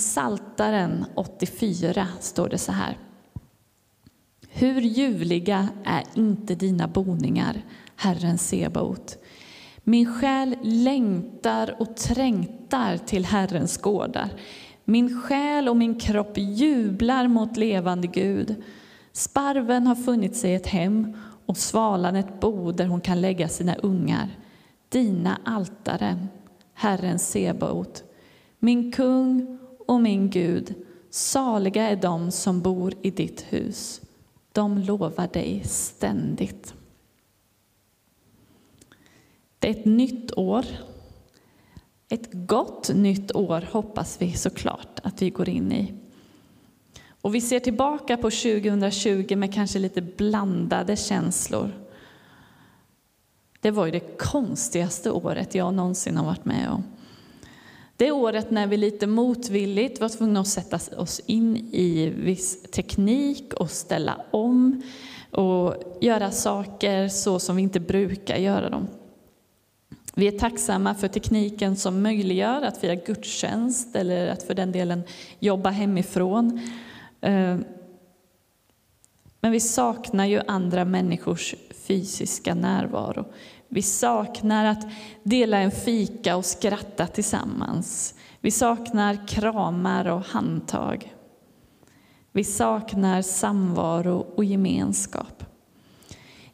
Saltaren 84 står det så här. Hur ljuvliga är inte dina boningar, Herren Sebaot. Min själ längtar och trängtar till Herrens gårdar. Min själ och min kropp jublar mot levande Gud. Sparven har funnit sig ett hem och svalan ett bo där hon kan lägga sina ungar. Dina altare, Herren Sebaot. Min kung och min Gud, saliga är de som bor i ditt hus. De lovar dig ständigt. Det är ett nytt år. Ett gott nytt år hoppas vi såklart att vi går in i. Och vi ser tillbaka på 2020 med kanske lite blandade känslor. Det var ju det konstigaste året jag någonsin har varit med om. Det året när vi lite motvilligt var tvungna att sätta oss in i viss teknik och ställa om och göra saker så som vi inte brukar göra dem. Vi är tacksamma för tekniken som möjliggör att fira gudstjänst eller att för den delen jobba hemifrån. Eh, men vi saknar ju andra människors fysiska närvaro. Vi saknar att dela en fika och skratta tillsammans. Vi saknar kramar och handtag. Vi saknar samvaro och gemenskap.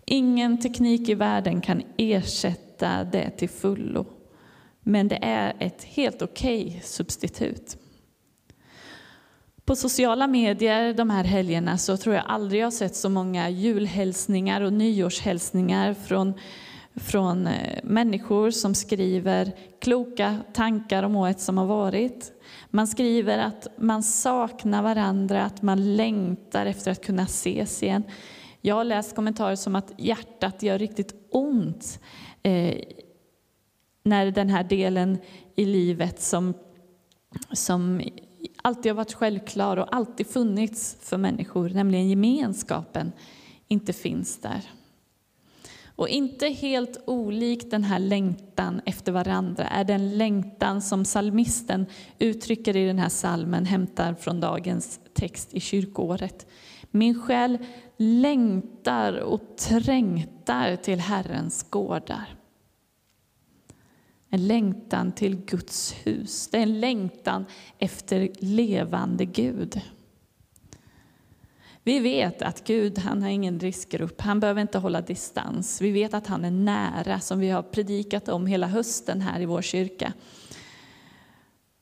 Ingen teknik i världen kan ersätta det till fullo, men det är ett helt okej okay substitut. På sociala medier de här helgerna så tror jag aldrig jag sett så många julhälsningar och nyårshälsningar från från eh, människor som skriver kloka tankar om året som har varit. Man skriver att man saknar varandra, att man längtar efter att kunna ses igen. Jag har läst kommentarer som att hjärtat gör riktigt ont eh, när den här delen i livet som, som alltid har varit självklar och alltid funnits för människor, nämligen gemenskapen, inte finns där. Och inte helt olik den här längtan efter varandra är den längtan som salmisten uttrycker i den här salmen, hämtar från dagens text i kyrkoåret. Min själ längtar och trängtar till Herrens gårdar. En längtan till Guds hus, det är en längtan efter levande Gud. Vi vet att Gud han har ingen riskgrupp, han behöver inte hålla distans. Vi vet att han är nära, som vi har predikat om hela hösten här i vår kyrka.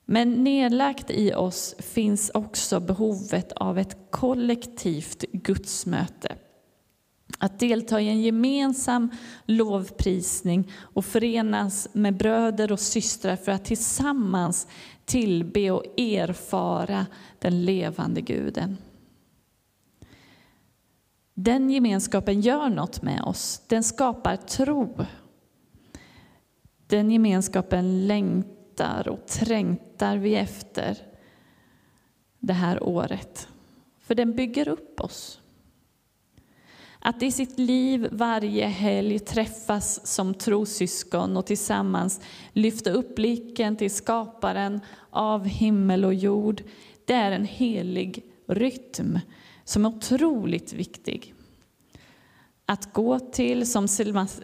Men nedlagt i oss finns också behovet av ett kollektivt gudsmöte. Att delta i en gemensam lovprisning och förenas med bröder och systrar för att tillsammans tillbe och erfara den levande guden. Den gemenskapen gör något med oss. Den skapar tro. Den gemenskapen längtar och trängtar vi efter det här året. För den bygger upp oss. Att i sitt liv varje helg träffas som trosyskon och tillsammans lyfta upp blicken till skaparen av himmel och jord, det är en helig rytm som är otroligt viktig. Att gå till, som,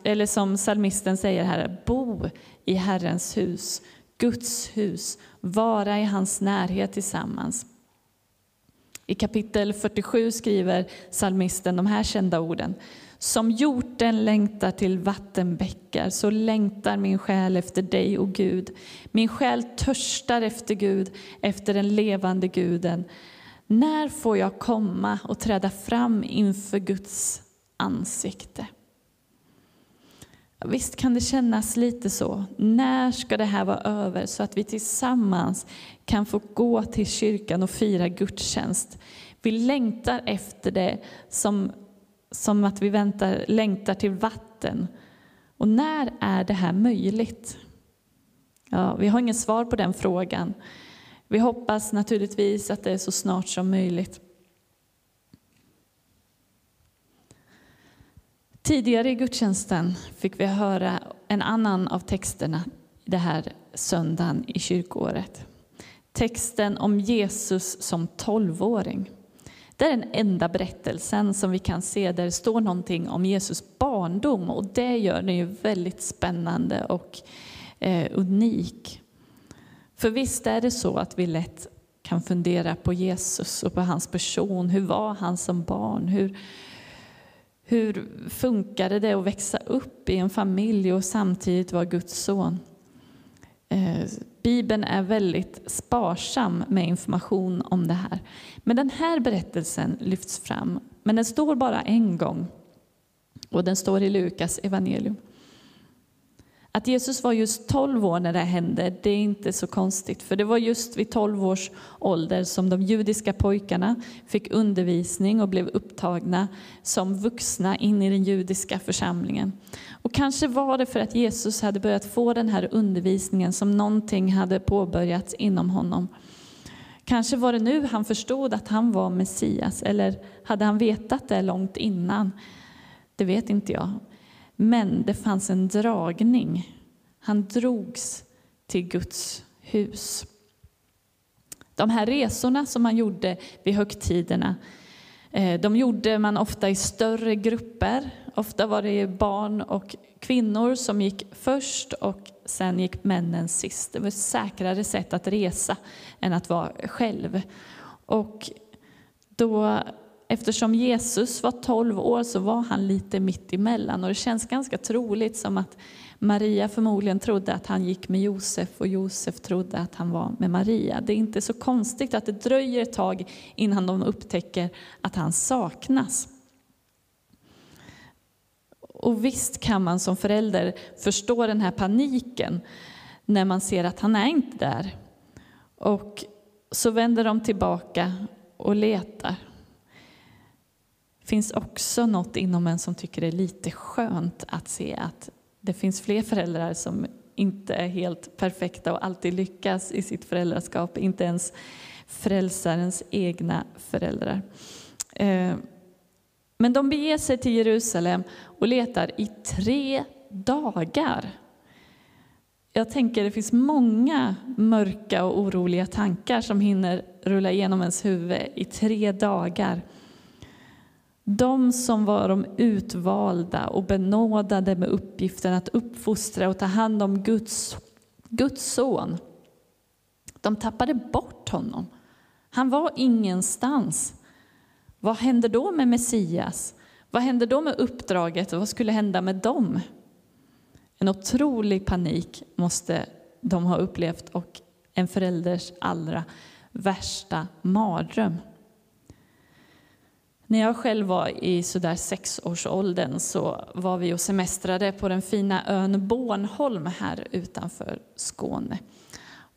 eller som salmisten säger här, bo i Herrens hus, Guds hus, vara i hans närhet tillsammans. I kapitel 47 skriver salmisten de här kända orden. Som hjorten längtar till vattenbäckar, så längtar min själ efter dig, o Gud. Min själ törstar efter Gud, efter den levande guden. När får jag komma och träda fram inför Guds ansikte? Visst kan det kännas lite så. När ska det här vara över så att vi tillsammans kan få gå till kyrkan och fira gudstjänst? Vi längtar efter det som, som att vi väntar, längtar till vatten. Och när är det här möjligt? Ja, vi har inget svar på den frågan. Vi hoppas naturligtvis att det är så snart som möjligt. Tidigare i gudstjänsten fick vi höra en annan av texterna det här söndagen i kyrkoåret. Texten om Jesus som tolvåring. Det är den enda berättelsen som vi kan se där det står någonting om Jesus barndom och det gör den ju väldigt spännande och eh, unik. För visst är det så att vi lätt kan fundera på Jesus och på hans person. Hur var han som barn? Hur, hur funkade det att växa upp i en familj och samtidigt vara Guds son? Eh, Bibeln är väldigt sparsam med information om det här. Men den här berättelsen lyfts fram, men den står bara en gång. Och den står i Lukas evangelium. Att Jesus var just 12 år när det hände, det är inte så konstigt. För det var just vid 12 års ålder som de judiska pojkarna fick undervisning och blev upptagna som vuxna in i den judiska församlingen. Och kanske var det för att Jesus hade börjat få den här undervisningen som någonting hade påbörjats inom honom. Kanske var det nu han förstod att han var Messias, eller hade han vetat det långt innan? Det vet inte jag. Men det fanns en dragning. Han drogs till Guds hus. De här resorna som man gjorde vid högtiderna, eh, de gjorde man ofta i större grupper. Ofta var det barn och kvinnor som gick först och sen gick männen sist. Det var ett säkrare sätt att resa än att vara själv. Och då Eftersom Jesus var 12 år så var han lite mitt emellan och det känns ganska troligt som att Maria förmodligen trodde att han gick med Josef och Josef trodde att han var med Maria. Det är inte så konstigt att det dröjer ett tag innan de upptäcker att han saknas. Och visst kan man som förälder förstå den här paniken när man ser att han är inte där. Och så vänder de tillbaka och letar finns också något inom en som tycker det är lite skönt att se att det finns fler föräldrar som inte är helt perfekta och alltid lyckas i sitt föräldraskap, inte ens frälsarens egna föräldrar. Eh, men de beger sig till Jerusalem och letar i tre dagar. Jag tänker det finns många mörka och oroliga tankar som hinner rulla igenom ens huvud i tre dagar. De som var de utvalda och benådade med uppgiften att uppfostra och ta hand om Guds, Guds son, de tappade bort honom. Han var ingenstans. Vad hände då med Messias? Vad hände då med uppdraget vad skulle hända med dem? En otrolig panik måste de ha upplevt och en förälders allra värsta mardröm. När jag själv var i sådär sexårsåldern så var vi och semestrade på den fina ön Bornholm här utanför Skåne.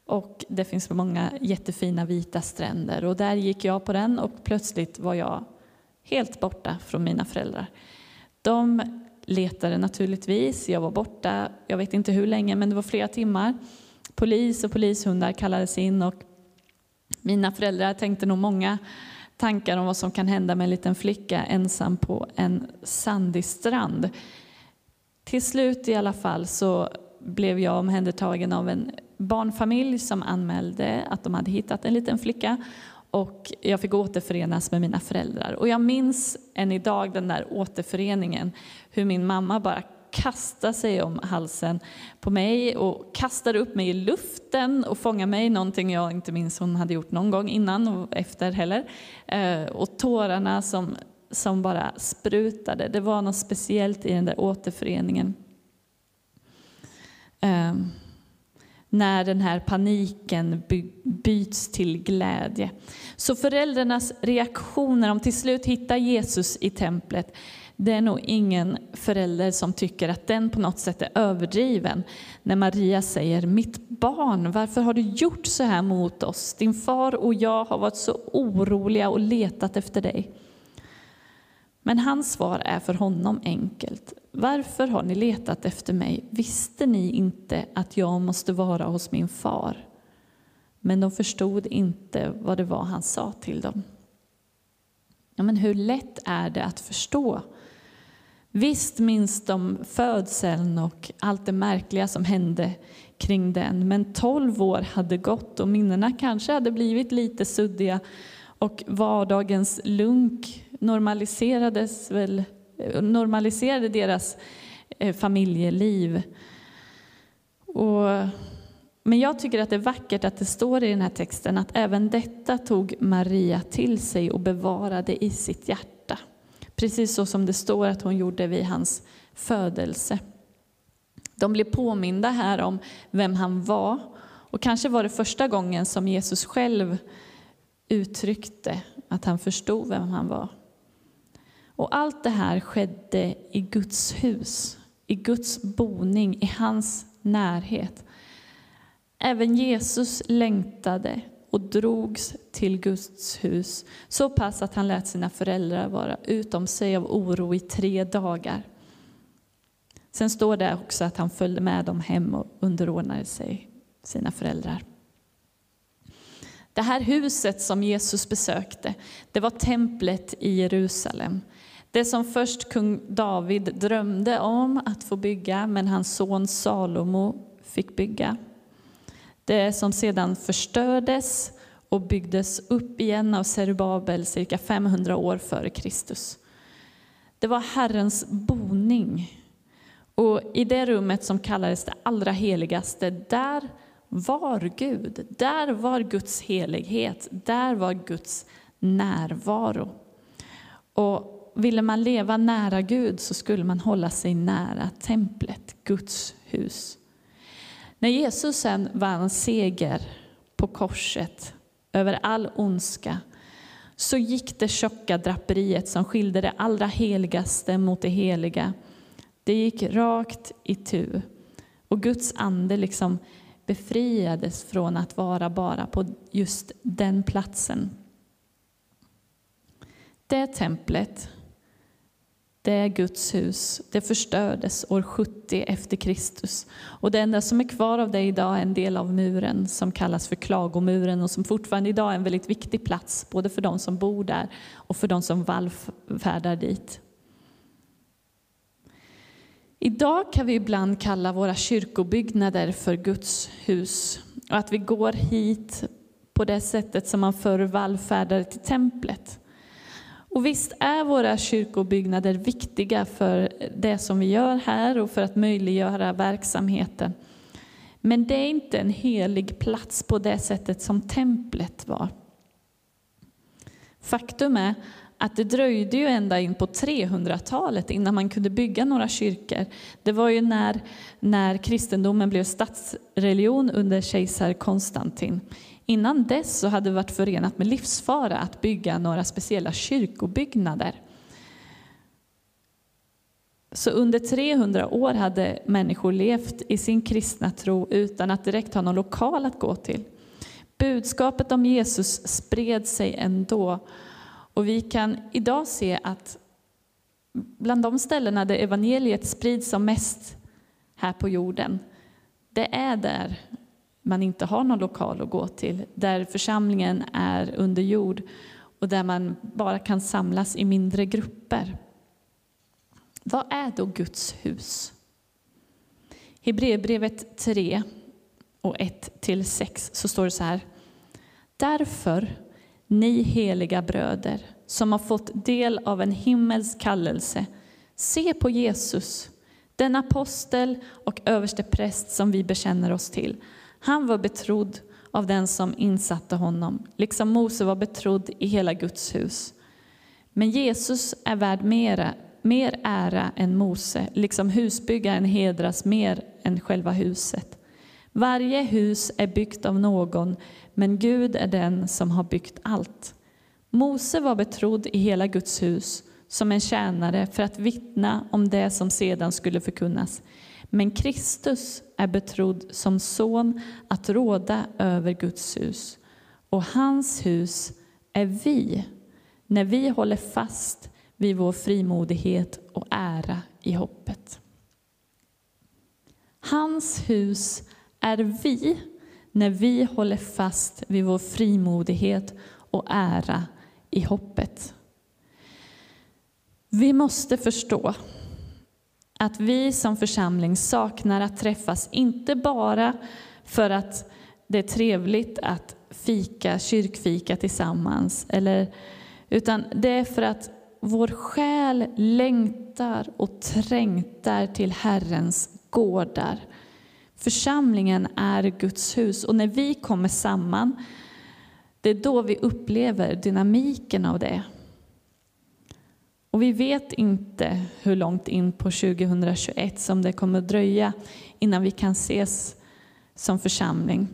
Och det finns många jättefina vita stränder och där gick jag på den och plötsligt var jag helt borta från mina föräldrar. De letade naturligtvis, jag var borta, jag vet inte hur länge men det var flera timmar. Polis och polishundar kallades in och mina föräldrar tänkte nog många tankar om vad som kan hända med en liten flicka ensam på en sandig strand. Till slut i alla fall så blev jag omhändertagen av en barnfamilj som anmälde att de hade hittat en liten flicka och jag fick återförenas med mina föräldrar. Och jag minns än idag den där återföreningen, hur min mamma bara kastade sig om halsen på mig och kastade upp mig i luften och fångade mig, någonting jag inte minns hon hade gjort någon gång innan och efter heller. Eh, och tårarna som, som bara sprutade, det var något speciellt i den där återföreningen. Ehm, när den här paniken byts till glädje. Så föräldrarnas reaktioner, om till slut hittar Jesus i templet, det är nog ingen förälder som tycker att den på något sätt är överdriven när Maria säger mitt barn, varför har du gjort så här mot oss? Din far och jag har varit så oroliga och letat efter dig. Men hans svar är för honom enkelt. Varför har ni letat efter mig? Visste ni inte att jag måste vara hos min far? Men de förstod inte vad det var han sa till dem. Ja, men hur lätt är det att förstå? Visst minns de födseln och allt det märkliga som hände kring den, men tolv år hade gått och minnena kanske hade blivit lite suddiga och vardagens lunk normaliserades väl, normaliserade deras eh, familjeliv. Och, men jag tycker att det är vackert att det står i den här texten att även detta tog Maria till sig och bevarade i sitt hjärta. Precis så som det står att hon gjorde vid hans födelse. De blev påminda här om vem han var och kanske var det första gången som Jesus själv uttryckte att han förstod vem han var. Och allt det här skedde i Guds hus, i Guds boning, i hans närhet. Även Jesus längtade och drogs till Guds hus så pass att han lät sina föräldrar vara utom sig av oro i tre dagar. Sen står det också att han följde med dem hem och underordnade sig sina föräldrar. Det här huset som Jesus besökte, det var templet i Jerusalem. Det som först kung David drömde om att få bygga, men hans son Salomo fick bygga. Det som sedan förstördes och byggdes upp igen av Zerubabel cirka 500 år före Kristus. Det var Herrens boning. Och i det rummet som kallades det allra heligaste, där var Gud. Där var Guds helighet, där var Guds närvaro. Och ville man leva nära Gud så skulle man hålla sig nära templet, Guds hus. När Jesus sen vann seger på korset över all ondska så gick det tjocka draperiet som skilde det allra heligaste mot det heliga. Det gick rakt i tu. Och Guds ande liksom befriades från att vara bara på just den platsen. Det templet, det är Guds hus, det förstördes år 70 efter Kristus. Och det enda som är kvar av det idag är en del av muren som kallas för klagomuren och som fortfarande idag är en väldigt viktig plats både för de som bor där och för de som vallfärdar dit. Idag kan vi ibland kalla våra kyrkobyggnader för Guds hus och att vi går hit på det sättet som man förr vallfärdade till templet. Och visst är våra kyrkobyggnader viktiga för det som vi gör här och för att möjliggöra verksamheten. Men det är inte en helig plats på det sättet som templet var. Faktum är att det dröjde ju ända in på 300-talet innan man kunde bygga några kyrkor. Det var ju när, när kristendomen blev statsreligion under kejsar Konstantin. Innan dess så hade det varit förenat med livsfara att bygga några speciella kyrkobyggnader. Så under 300 år hade människor levt i sin kristna tro utan att direkt ha någon lokal att gå till. Budskapet om Jesus spred sig ändå och vi kan idag se att bland de ställena där evangeliet sprids som mest här på jorden, det är där man inte har någon lokal att gå till, där församlingen är under jord och där man bara kan samlas i mindre grupper. Vad är då Guds hus? Hebreerbrevet 3 och 1-6 så står det så här. Därför ni heliga bröder som har fått del av en himmelsk kallelse, se på Jesus, den apostel och överste präst som vi bekänner oss till. Han var betrodd av den som insatte honom, liksom Mose var betrodd i hela Guds hus. Men Jesus är värd mera, mer ära än Mose, liksom husbyggaren hedras mer än själva huset. Varje hus är byggt av någon, men Gud är den som har byggt allt. Mose var betrodd i hela Guds hus som en tjänare för att vittna om det som sedan skulle förkunnas. Men Kristus är betrodd som son att råda över Guds hus. Och hans hus är vi, när vi håller fast vid vår frimodighet och ära i hoppet. Hans hus är vi, när vi håller fast vid vår frimodighet och ära i hoppet. Vi måste förstå att vi som församling saknar att träffas, inte bara för att det är trevligt att fika, kyrkfika tillsammans, eller, utan det är för att vår själ längtar och trängtar till Herrens gårdar. Församlingen är Guds hus och när vi kommer samman, det är då vi upplever dynamiken av det. Och vi vet inte hur långt in på 2021 som det kommer att dröja innan vi kan ses som församling.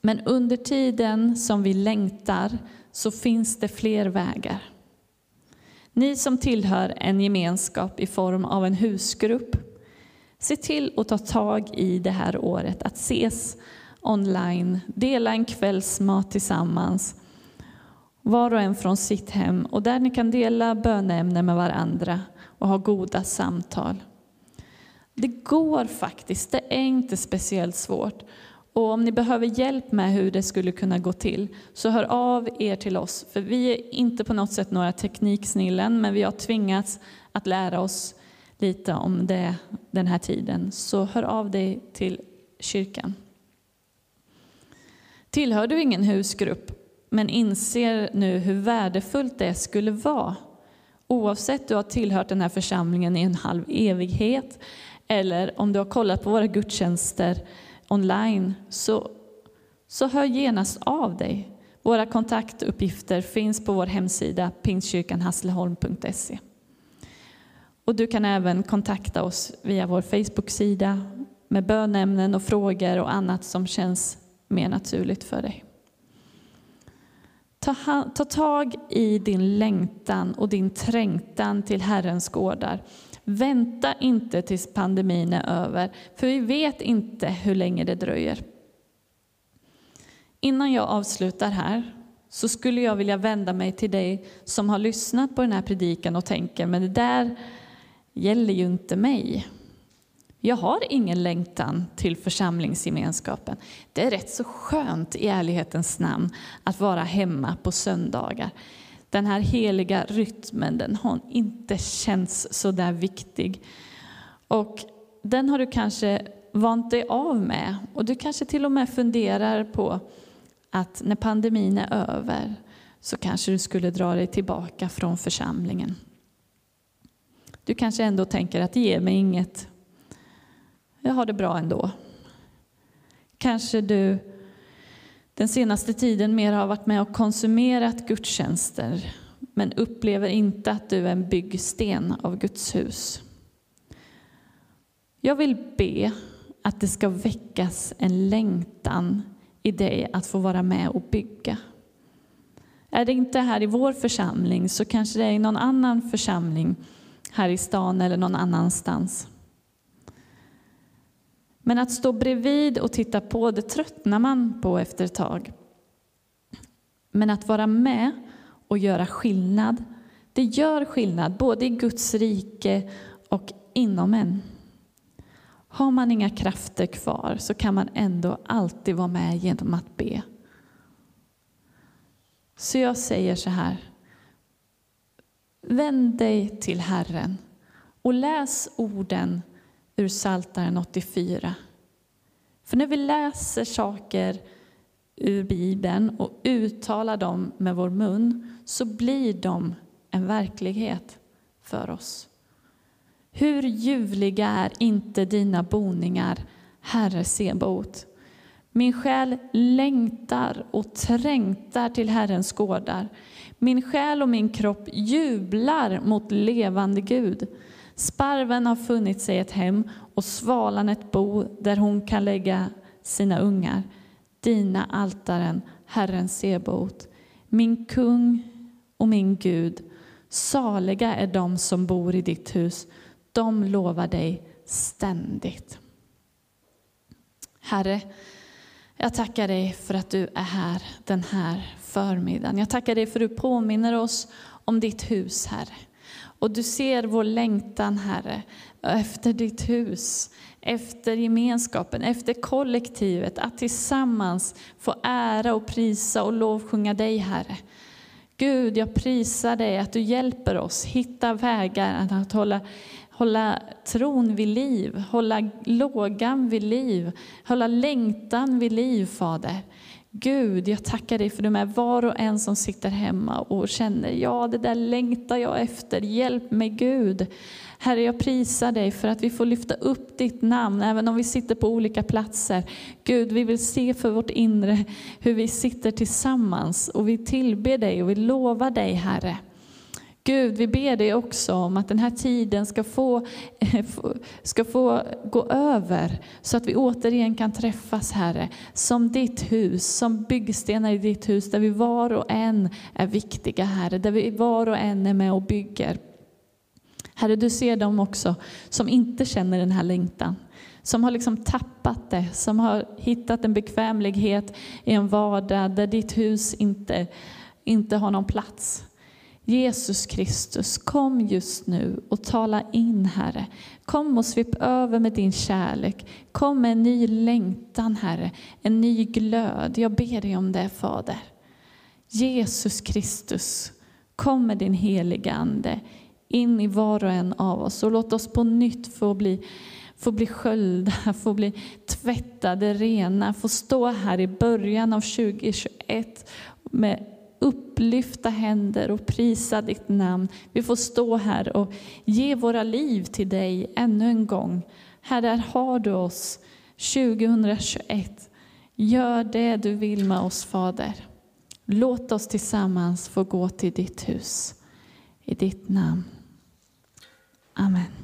Men under tiden som vi längtar så finns det fler vägar. Ni som tillhör en gemenskap i form av en husgrupp, se till att ta tag i det här året, att ses online, dela en kvällsmat tillsammans, var och en från sitt hem och där ni kan dela böneämnen med varandra och ha goda samtal. Det går faktiskt, det är inte speciellt svårt. Och om ni behöver hjälp med hur det skulle kunna gå till, så hör av er till oss. För vi är inte på något sätt några tekniksnillen, men vi har tvingats att lära oss lite om det den här tiden. Så hör av dig till kyrkan. Tillhör du ingen husgrupp, men inser nu hur värdefullt det skulle vara, oavsett du har tillhört den här församlingen i en halv evighet, eller om du har kollat på våra gudstjänster online, så, så hör genast av dig. Våra kontaktuppgifter finns på vår hemsida pingstkyrkanhasleholm.se. Och du kan även kontakta oss via vår Facebook-sida med bönämnen och frågor och annat som känns mer naturligt för dig. Ta, ta tag i din längtan och din trängtan till Herrens gårdar. Vänta inte tills pandemin är över, för vi vet inte hur länge det dröjer. Innan jag avslutar här så skulle jag vilja vända mig till dig som har lyssnat på den här predikan och tänker, men det där gäller ju inte mig. Jag har ingen längtan till församlingsgemenskapen. Det är rätt så skönt i ärlighetens namn att vara hemma på söndagar. Den här heliga rytmen, den har inte känts så där viktig. Och den har du kanske vant dig av med. Och du kanske till och med funderar på att när pandemin är över så kanske du skulle dra dig tillbaka från församlingen. Du kanske ändå tänker att det ger mig inget. Jag har det bra ändå. Kanske du den senaste tiden mer har varit med och konsumerat gudstjänster men upplever inte att du är en byggsten av Guds hus. Jag vill be att det ska väckas en längtan i dig att få vara med och bygga. Är det inte här i vår församling så kanske det är i någon annan församling här i stan eller någon annanstans. Men att stå bredvid och titta på, det tröttnar man på efter ett tag. Men att vara med och göra skillnad, det gör skillnad både i Guds rike och inom en. Har man inga krafter kvar så kan man ändå alltid vara med genom att be. Så jag säger så här. Vänd dig till Herren och läs orden ur Psaltaren 84. För när vi läser saker ur Bibeln och uttalar dem med vår mun så blir de en verklighet för oss. Hur ljuvliga är inte dina boningar, Herre Sebot? Min själ längtar och trängtar till Herrens gårdar. Min själ och min kropp jublar mot levande Gud. Sparven har funnit sig ett hem och svalan ett bo där hon kan lägga sina ungar. Dina altaren, Herren Sebot, min kung och min Gud. Saliga är de som bor i ditt hus. De lovar dig ständigt. Herre, jag tackar dig för att du är här den här förmiddagen. Jag tackar dig för att du påminner oss om ditt hus, Herre. Och du ser vår längtan, Herre, efter ditt hus, efter gemenskapen, efter kollektivet, att tillsammans få ära och prisa och lovsjunga dig, Herre. Gud, jag prisar dig att du hjälper oss hitta vägar att hålla, hålla tron vid liv, hålla lågan vid liv, hålla längtan vid liv, Fader. Gud, jag tackar dig för du är var och en som sitter hemma och känner, ja det där längtar jag efter, hjälp mig Gud. Herre, jag prisar dig för att vi får lyfta upp ditt namn, även om vi sitter på olika platser. Gud, vi vill se för vårt inre hur vi sitter tillsammans och vi tillber dig och vi lovar dig, Herre. Gud, vi ber dig också om att den här tiden ska eh, få, ska få gå över så att vi återigen kan träffas, Herre, som ditt hus, som byggstenar i ditt hus, där vi var och en är viktiga, Herre, där vi var och en är med och bygger. Herre, du ser dem också som inte känner den här längtan. Som har liksom tappat det, som har hittat en bekvämlighet i en vardag där ditt hus inte, inte har någon plats. Jesus Kristus, kom just nu och tala in, Herre. Kom och svep över med din kärlek. Kom med en ny längtan, Herre, en ny glöd. Jag ber dig om det, Fader. Jesus Kristus, kom med din heliga Ande in i var och en av oss och låt oss på nytt få bli, få bli sköljda, få bli tvättade, rena, få stå här i början av 2021 med upplyfta händer och prisa ditt namn. Vi får stå här och ge våra liv till dig ännu en gång. Här har du oss 2021. Gör det du vill med oss, Fader. Låt oss tillsammans få gå till ditt hus. I ditt namn. Amen.